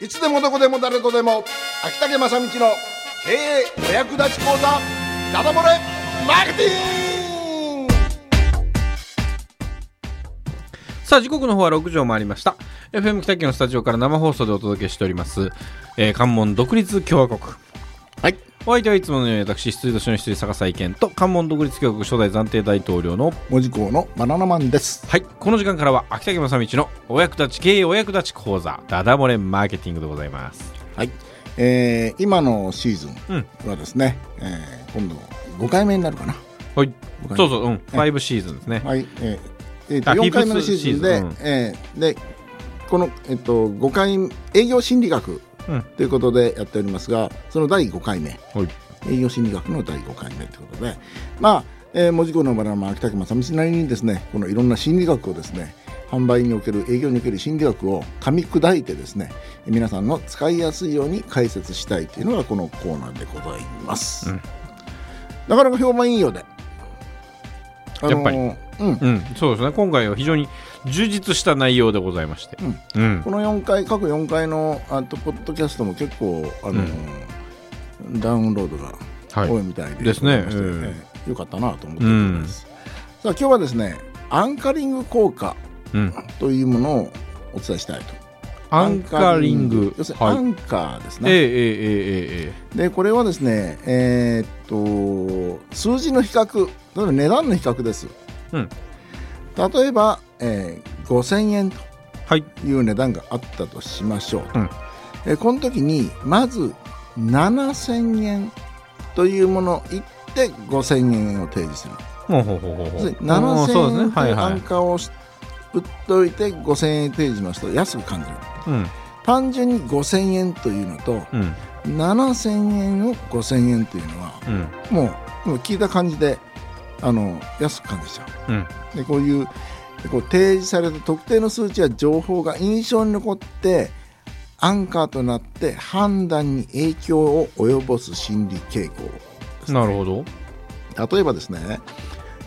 いつでもどこでも誰とでも秋竹正道の経営お役立ち講座ダダ漏れマーケティング。さあ時刻の方は6時を回りました。FM 北九のスタジオから生放送でお届けしております、えー関門独立共和国。はいお相手はいつものように私羊年の一人坂井健と関門独立共和国初代暫定大統領の文字工のバナナマンです。はいこの時間からは秋竹正道のお役立ち経営お役立ち講座ダダ漏れマーケティングでございます。はい、えー、今のシーズうん。ンはですね、えー今度5回目になるかな。はい。そうそううん。5シーズンですね。はい、えーえーとあ4回目のシーズン。でフィフスシえーでこの、えっと5回営業心理学うんということでやっておりますがその第5回目。はい。営業心理学の第5回目ということで。まあ、えー、文字工のバナナマン秋竹正道なりにですねこのいろんな心理学をですね販売における営業における心理学を噛み砕いてですね皆さんの使いやすいように解説したいというのがこのコーナーでございます、うん。なかなか評判いいようで。あのーやっぱり。うん。うん。そうですね。今回は非常に充実した内容でございまして。うん。この4回過去4回のあとポッドキャストも結構あの、ダウンロードがはい。多いみたいで,、ですね。えうん。えよかったなと思っております、さあ今日はですねアンカリング効果うん。というものをお伝えしたいと。アンカリング。要するにはい。アンカーですね、えええええええでこれはですねえーっと数字の比較。例えば値段の比較です、うん。例えば、えー5000円とはい。いう値段があったとしましょうと、うん。えーこの時にまず7000円というものを言って5000円を提示する。ほうほうほうほうほう。要するに7000そうです円というアンねはいはいカーをし売っといて5000円提示しますと安く感じる。うん。単純に5000円というのとうん。7000円を5000円というのはうん。もうもう聞いた感じであの安く感じちゃう。うん。でこういうこう提示された特定の数値や情報が印象に残ってアンカーとなって判断に影響を及ぼす心理傾向ね。なるほど。例えばですね、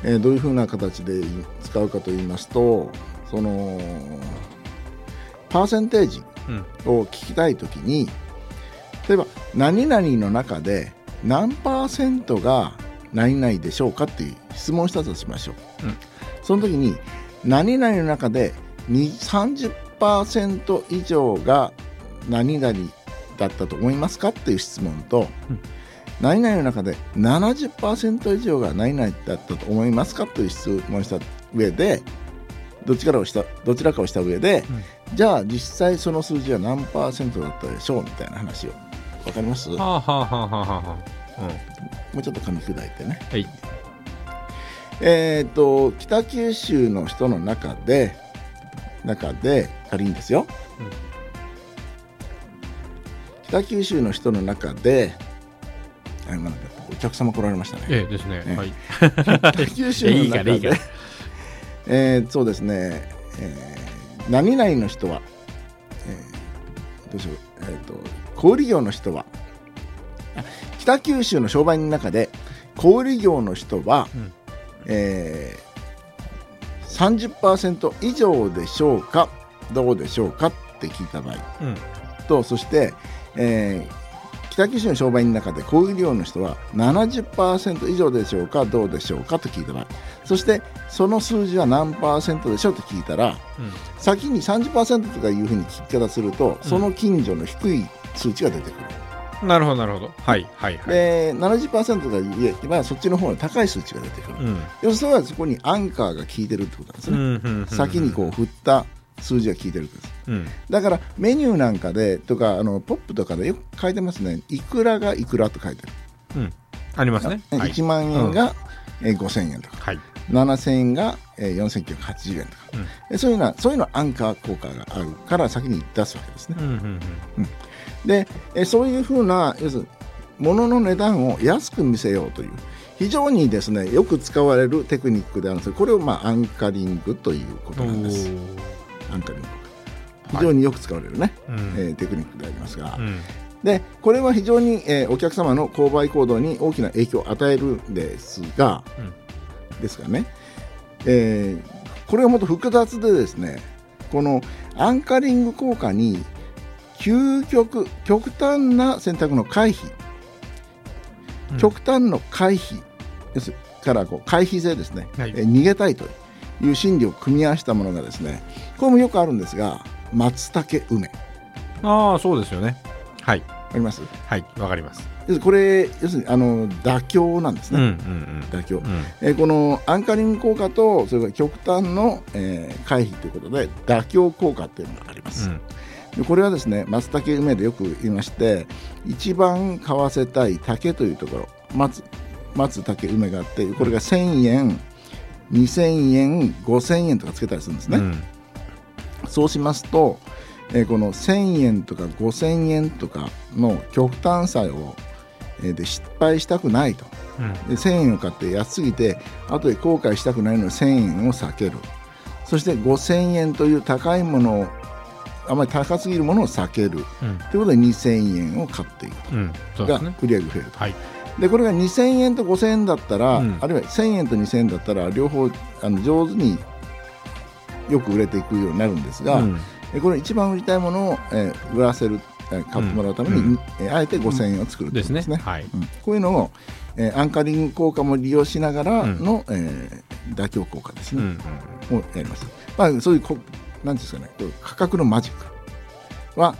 えーどういうふうな形で使うかと言いますとそのパーセンテージうん。を聞きたいときに例えば何々の中で何パーセントが何々でしょうかっていう質問をしたとしましょう、うん。その時に何々の中でに30%以上が何々だったと思いますかっていう質問と、うん。何々の中で70%以上が何々だったと思いますかという質問をした上でどちらかをしたどちらかをした上で、じゃあ実際その数字は何パーセントだったでしょうみたいな話を。わかります？もはあはあはあはあはあ。はあうん。うちょっと噛み砕いてね。はいえっ、と北九州の人の中で中で仮にですよ、うん。北九州の人の中であ今なんかお客様来られましたね。ええですね。ええ。はい。北九州の中で いいから えーそうですね、えー何々の人は、えーどうしよう、えー、と小売業の人はあ北九州の商売人の中で小売業の人は、うんえー、30%以上でしょうかどうでしょうかって聞いた場合。うん。とそして、えー北九州の商売人の中で小売業の人は70%以上でしょうかどうでしょうかと聞いた場合。そしてその数字は何パーセントでしょうと聞いたらうん。先に30%とかいうふうに聞き方するとその近所の低い数値が出てくる、なるほどなるほど。はいはいはい。で70%が言えばそっちの方が高い数値が出てくる、うん。要するにそこにアンカーが効いてるってことなんですうね、んうん先にこう振った数字が効いてるんです。うん。だからメニューなんかでとかあのポップとかでよく書いてますね。いくらがいくらと書いてある、うん。ありますね。あはい。1万円が、えー5000円とか。はい。7000円が、えー4980円とか、うん。えそういうのはそういうのはアンカー効果があるから先に出すわけですね。うん。うんで、えそういうふうな要するに物の値段を安く見せようという非常にですねよく使われるテクニックであるんです。がこれを、まあ、アンカリングということうんなんです。おアンカリング。非常によく使われるね、ーうんえーテクニックでありますが、うん。でこれは非常に、えーお客様の購買行動に大きな影響を与えるんですが、ですからね、えーこれはもっと複雑でですねこのアンカリング効果に究極極端な選択の回避、うん。極端の回避。ですからこう回避性ですね、はい。えー逃げたいという心理を組み合わせたものがですねこれもよくあるんですが松茸梅。ああそうですよね。はい。あります？はいわかります。これ要するにあの妥協なんですうんうね、ん。妥協、うん。えーこのアンカリング効果とそれから極端の、えー回避ということで妥協効果っていうのがあります、うん。でこれはですね松茸梅でよく言いまして一番買わせたい竹というところ松松茸梅があってこれが1000円2000円5000円とかつけたりするんですね、うん。そうしますと、えーこの1000円とか5000円とかの極端さを、えーで失敗したくないと。うん。で1000円を買って安すぎて後で後悔したくないので1000円を避ける。そして5000円という高いものをあまり高すぎるものを避ける。うん。ということで2000円を買っていくと。うん。そうでが売り上げが増えると。はい。でこれが2000円と5000円だったら、うん。あるいは1000円と2000円だったら両方あの上手によく売れていくようになるんですが、うん。えこれ一番売りたいものを、えー売らせる、えー買ってもらうために、うん。えーあえて5000円を作るというですことですね。ねはい。うん。こういうのを、えーアンカリング効果も利用しながらの、えー妥協効果ですうんね、うん。をやります。まあ、そういうこなんていうんですかねこういう価格のマジックは、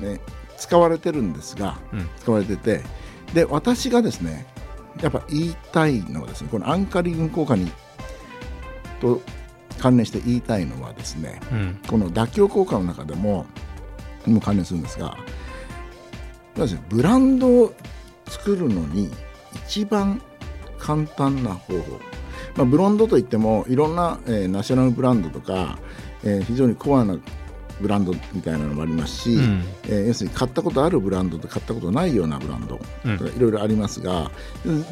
ね、使われてるんですがうん。使われててで私がですねやっぱ言いたいのはですねこのアンカリング効果にと関連して言いたいのはですねうん。この妥協効果の中でもにも関連するんですがブランドを作るのに一番簡単な方法、まあ、ブロンドといってもいろんな、えーナショナルブランドとか、えー非常にコアなブランドみたいなのもありますし、うん。えー要するに買ったことあるブランドと買ったことないようなブランドいろいろありますが、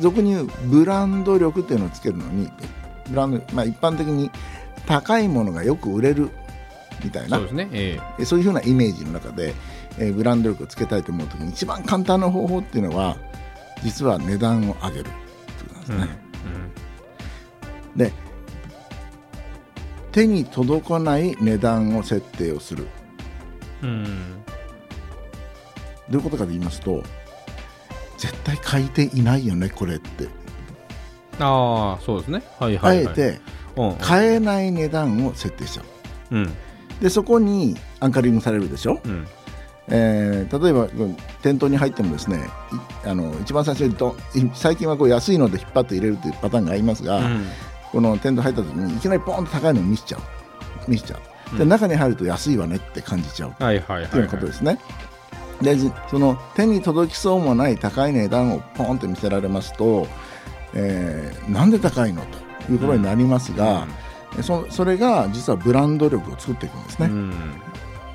俗に言うブランド力っていうのをつけるのにブランド、まあ、一般的に高いものがよく売れるみたいなそうですね。ええ。そういうふうなイメージの中で、えーブランド力をつけたいと思うときに一番簡単な方法っていうのは実は値段を上げるってことなんですえうん。ね。で手に届かない値段を設定をする。うん。うんどういうことかと言いますと絶対買い手いないよねこれって、ああそうですね。はいはいはい。あえてうん。買えない値段を設定しちゃう。うん。でそこにアンカリングされるでしょ、うん。えー例えばうん店頭に入ってもですねいあの一番最初にどい最近はこう安いので引っ張って入れるというパターンがありますが、うんこの店頭入った時にいきなりポーンと高いのを見せちゃう。見せちゃう。で、うん。中に入ると安いわねって感じちゃう。はいはいはいとい。うことですね。でじその手に届きそうもない高い値段をポンって見せられますと、えーなんで高いのということになりますが、そそれが実はブランド力を作っていくんですね。うん。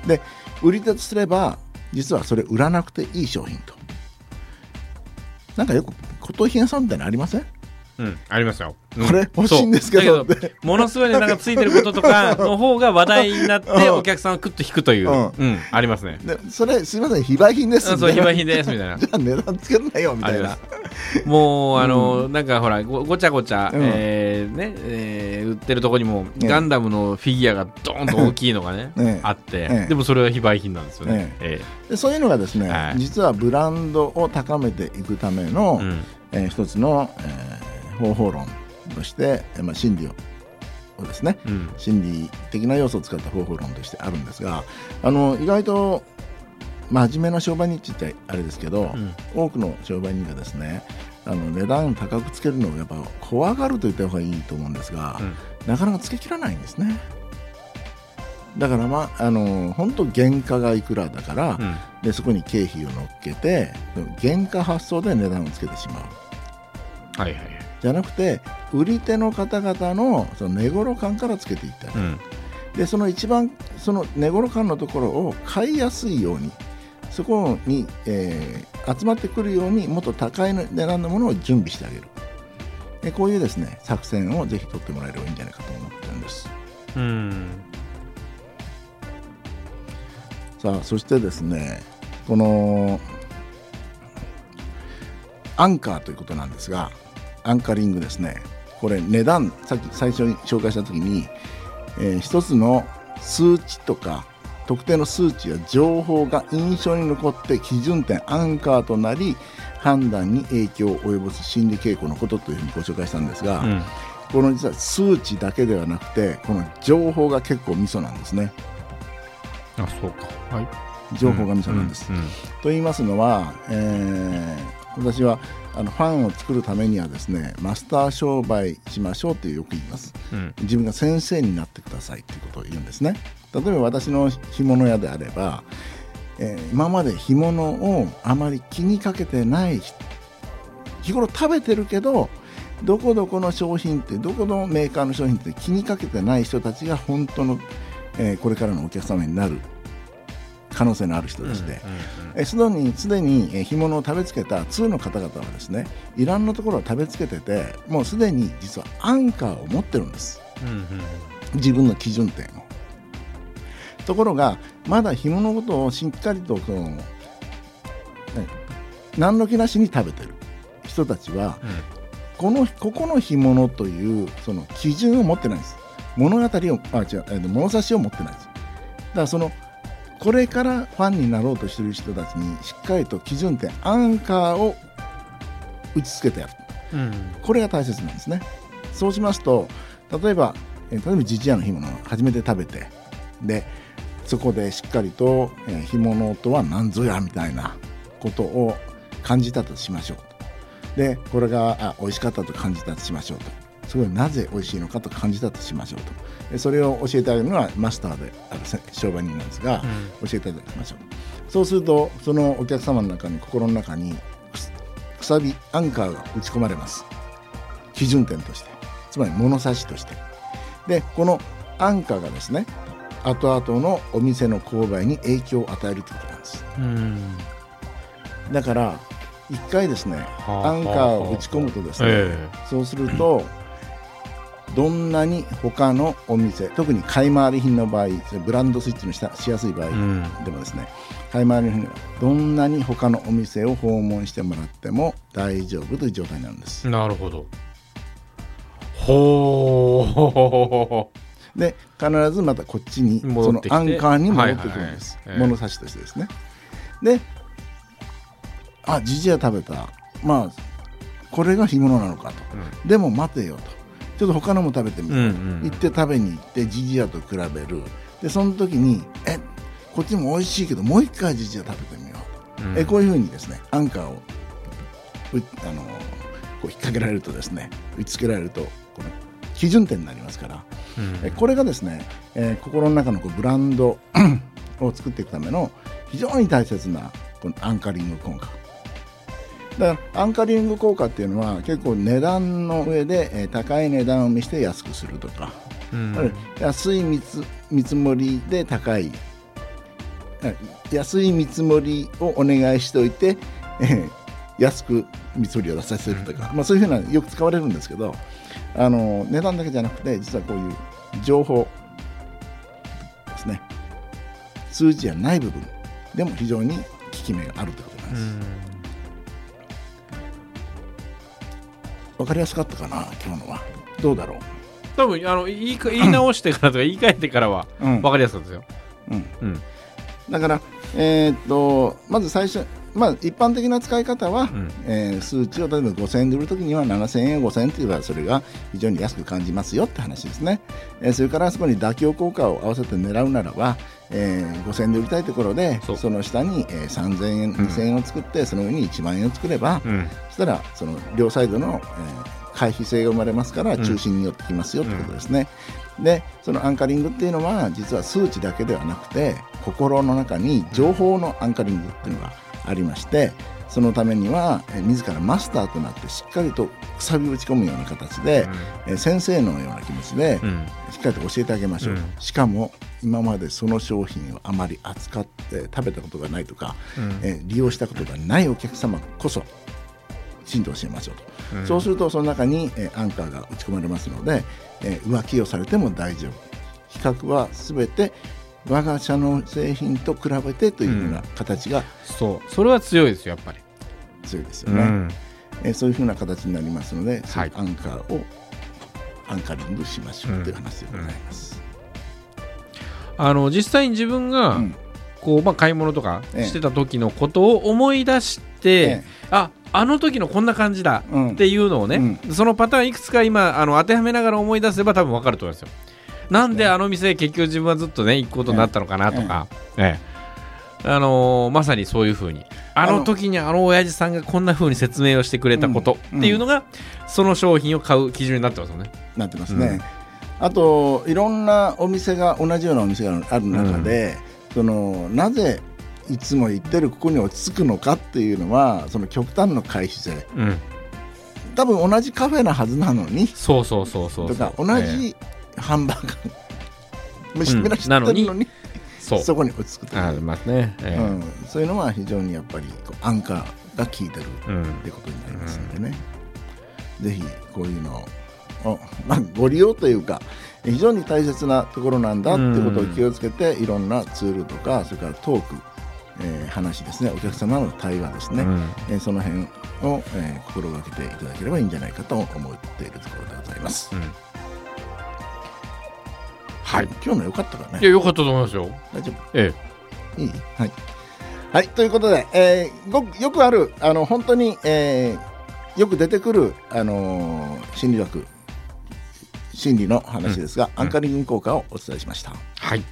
で売り手とすれば実はそれ売らなくていい商品と。なんかよく骨董品屋さんみたいなのありません？うん、ありますよ。うん。これ欲しいんですけど。ものすごい値段がついてることとか の方が話題になって、うん。お客さんをクッと引くという、うん。うん、ありますね。でそれすみません非売品ですあそう、非みたいな。売品です、みたいな。じ。ゃあ値段つけるなよみたいな。もう、あの、なんかほら、ごごちゃごちゃ、うん。えーね、えー売ってるとこにも、ええガンダムのフィギュアがドーンと大きいのがね、え えあって、ええでもそれは非売品なんですよね。えでそういうのがですね、はい。実はブランドを高めていくための、えうん。えー一つの、えー方法論として、えーまあ、心理ををですねうん。心理的な要素を使った方法論としてあるんですがあの意外と真面目な商売人ってあれですけど、うん。多くの商売人がですねあの値段を高くつけるのをやっぱ怖がると言った方がいいと思うんですが、うん。なかなかつけきらないんですね。だからまああの本当原価がいくらだから、うん。でそこに経費を乗っけて原価発送で値段をつけてしまう。はいはいはい。じゃなくて売り手の方々のその値頃感からつけていったり、うん。でその一番その値頃感のところを買いやすいようにそこに、えー集まってくるようにもっと高い値段のものを準備してあげる。でこういうですね作戦をぜひ取ってもらえればいいんじゃないかと思ってるんです。うん。さあそしてですねこのアンカーということなんですがアンカリングですね。これ値段さっき最初に紹介した時に、えー一つの数値とか特定の数値や情報が印象に残って基準点アンカーとなり判断に影響を及ぼす心理傾向のことというふうにご紹介したんですが、うん。この実は数値だけではなくてこの情報が結構ミソなんですね。あそうか。はい。情報がミソなんです。うんうん。と言いますのは、えー私はあのファンを作るためにはですねマスター商売しましょうってよく言います。うん。自分が先生になってくださいっていうことを言うんですね。例えば私の干物屋であれば、えー今まで干物をあまり気にかけてない人日頃食べてるけどどこどこの商品ってどこのメーカーの商品って気にかけてない人たちが本当の、えーこれからのお客様になる可能性のある人で。して、えーすでにすでにえー干物を食べつけた通の方々はですねいろんなところを食べつけててもうすでに実はアンカーを持ってるんです。うんうん自分の基準点を。ところがまだ干物のことをしっかりとその、ね、何の気なしに食べてる。人たちはこのここの干物というその基準を持ってないんです。物語をあ違うえー物差しを持ってないんです。だからそのこれからファンになろうとしている人たちにしっかりと基準点アンカーを打ち付けてやる。うん。うんこれが大切なんですね。そうしますと例えば、えー例えばジジアの干物を初めて食べてでそこでしっかりと、えー干物とは何ぞやみたいなことを感じたとしましょうと。でこれがあ美味しかったと感じたとしましょうと。それをなぜ美味しいのかと感じたとしましょうと。でそれを教えてあげるのはマスターであるせ商売人なんですが、教えていただきましょう。そうするとそのお客様の中に心の中にくさびアンカーが打ち込まれます。基準点として。つまり物差しとして。でこのアンカーがですね後々のお店の購買に影響を与えるということなんです。うん。だから一回ですねはあアンカーを打ち込むとですね、え。そうするとどんなに他のお店特に買い回り品の場合ブランドスイッチのししやすい場合うん。でもですね買い回り品どんなに他のお店を訪問してもらっても大丈夫という状態になるんです。なるほど。ほうで必ずまたこっちにそのアンカーに戻ってくるんです、物差しとしてですね。であジジア食べた。まあこれが干物なのかと。でも待てよとちょっと他のも食べてみよう、うんうん。行って食べに行ってジジアと比べる。でその時にえこっちも美味しいけどもう一回ジジア食べてみよう。と、うん。えこういうふうにですねアンカーをうあのこう引っ掛けられるとですね打ち付けられるとこの基準点になりますから。うん。えこれがですね、えー心の中のこうブランド を作っていくための非常に大切なこのアンカリング効果だからアンカリング効果っていうのは結構値段の上で、えー高い値段を見せて安くするとか、うん。安い見積見積もりで高いえ安い見積もりをお願いしておいて、えー安く見積もりを出させるとか、まあ、そういうふうなよく使われるんですけどあの値段だけじゃなくて実はこういう情報ですね。数字じゃない部分でも非常に効き目があるということなんです。うんわかりやすかったかな今日のは。どうだろう。多分あの言いか言い直してからとか言い換えてからはうん。分かりやすかったですよ。うん。うん。だから、えーっとまず最初、まあ、一般的な使い方は、ん。えー数値を例えば5000円で売るときには7000円5000円といえばそれが非常に安く感じますよって話ですね、えーそれからそこに妥協効果を合わせて狙うならば、えー5000円で売りたいところでその下に、えー3000円2000円を作って、その上に1万円を作れば、うん。そしたらその両サイドの、えー回避性が生まれますから中心に寄ってきますよということですね。でそのアンカリングっていうのは実は数値だけではなくて心の中に情報のアンカリングっていうのがありましてそのためには、えー自らマスターとなってしっかりとくさび打ち込むような形で、えー先生のような気持ちで、うん。しっかりと教えてあげましょう、うん。しかも今までその商品をあまり扱って食べたことがないとか、うん。えー利用したことがないお客様こそきちんと教えましょうと、うん。そうするとその中に、えーアンカーが打ち込まれますので、えー浮気をされても大丈夫。比較は全て我が社の製品と比べてというふうな形がそう。それは強いですよやっぱり。強いですよね、うん。えーそういうふうな形になりますので、はい。アンカーをアンカリングしましょうという話でございます。あの実際に自分が、うん。こうまあ、買い物とかええ。してた時のことを思い出して、ええ。ああの時のこんな感じだうんっていうのをね、そのパターンいくつか今あの当てはめながら思い出せば多分分かると思いますよ。なんであの店結局自分はずっとね行くことになったのかなとか、ええ。あのーまさにそういうふうに。あの時にあの親父さんがこんなふうに説明をしてくれたことうんっていうのが、その商品を買う基準になってますよね。なってますね、あといろんなお店が同じようなお店がある中で、そのなぜいつも行ってるここに落ち着くのかっていうのはその極端の回避性うん、多分同じカフェなはずなのに。そうそうそうそうとそう。か同じハンバーガー、みうん。んな知ってるのに,、そう。そこに落ち着くと。ありますね。ええ。うん、そういうのは非常にやっぱりこうアンカーが効いてるうん。ってことになりますんでね、ぜひこういうのを、まあ、ご利用というか非常に大切なところなんだってことを気をつけて、いろんなツールとかそれからトーク、えー話ですね。お客様の対話ですね、うん。えーその辺を、えー心がけていただければいいんじゃないかと思っているところでございます。うんはい今日の良かったかねいや、よかったと思いますよ。大丈夫？ええ。いい？はい。はい、ということで、えーごくよくある、あの本当に、えーよく出てくる、あのー心理学、心理の話ですが、うんアンカリング効果をお伝えしました。はい。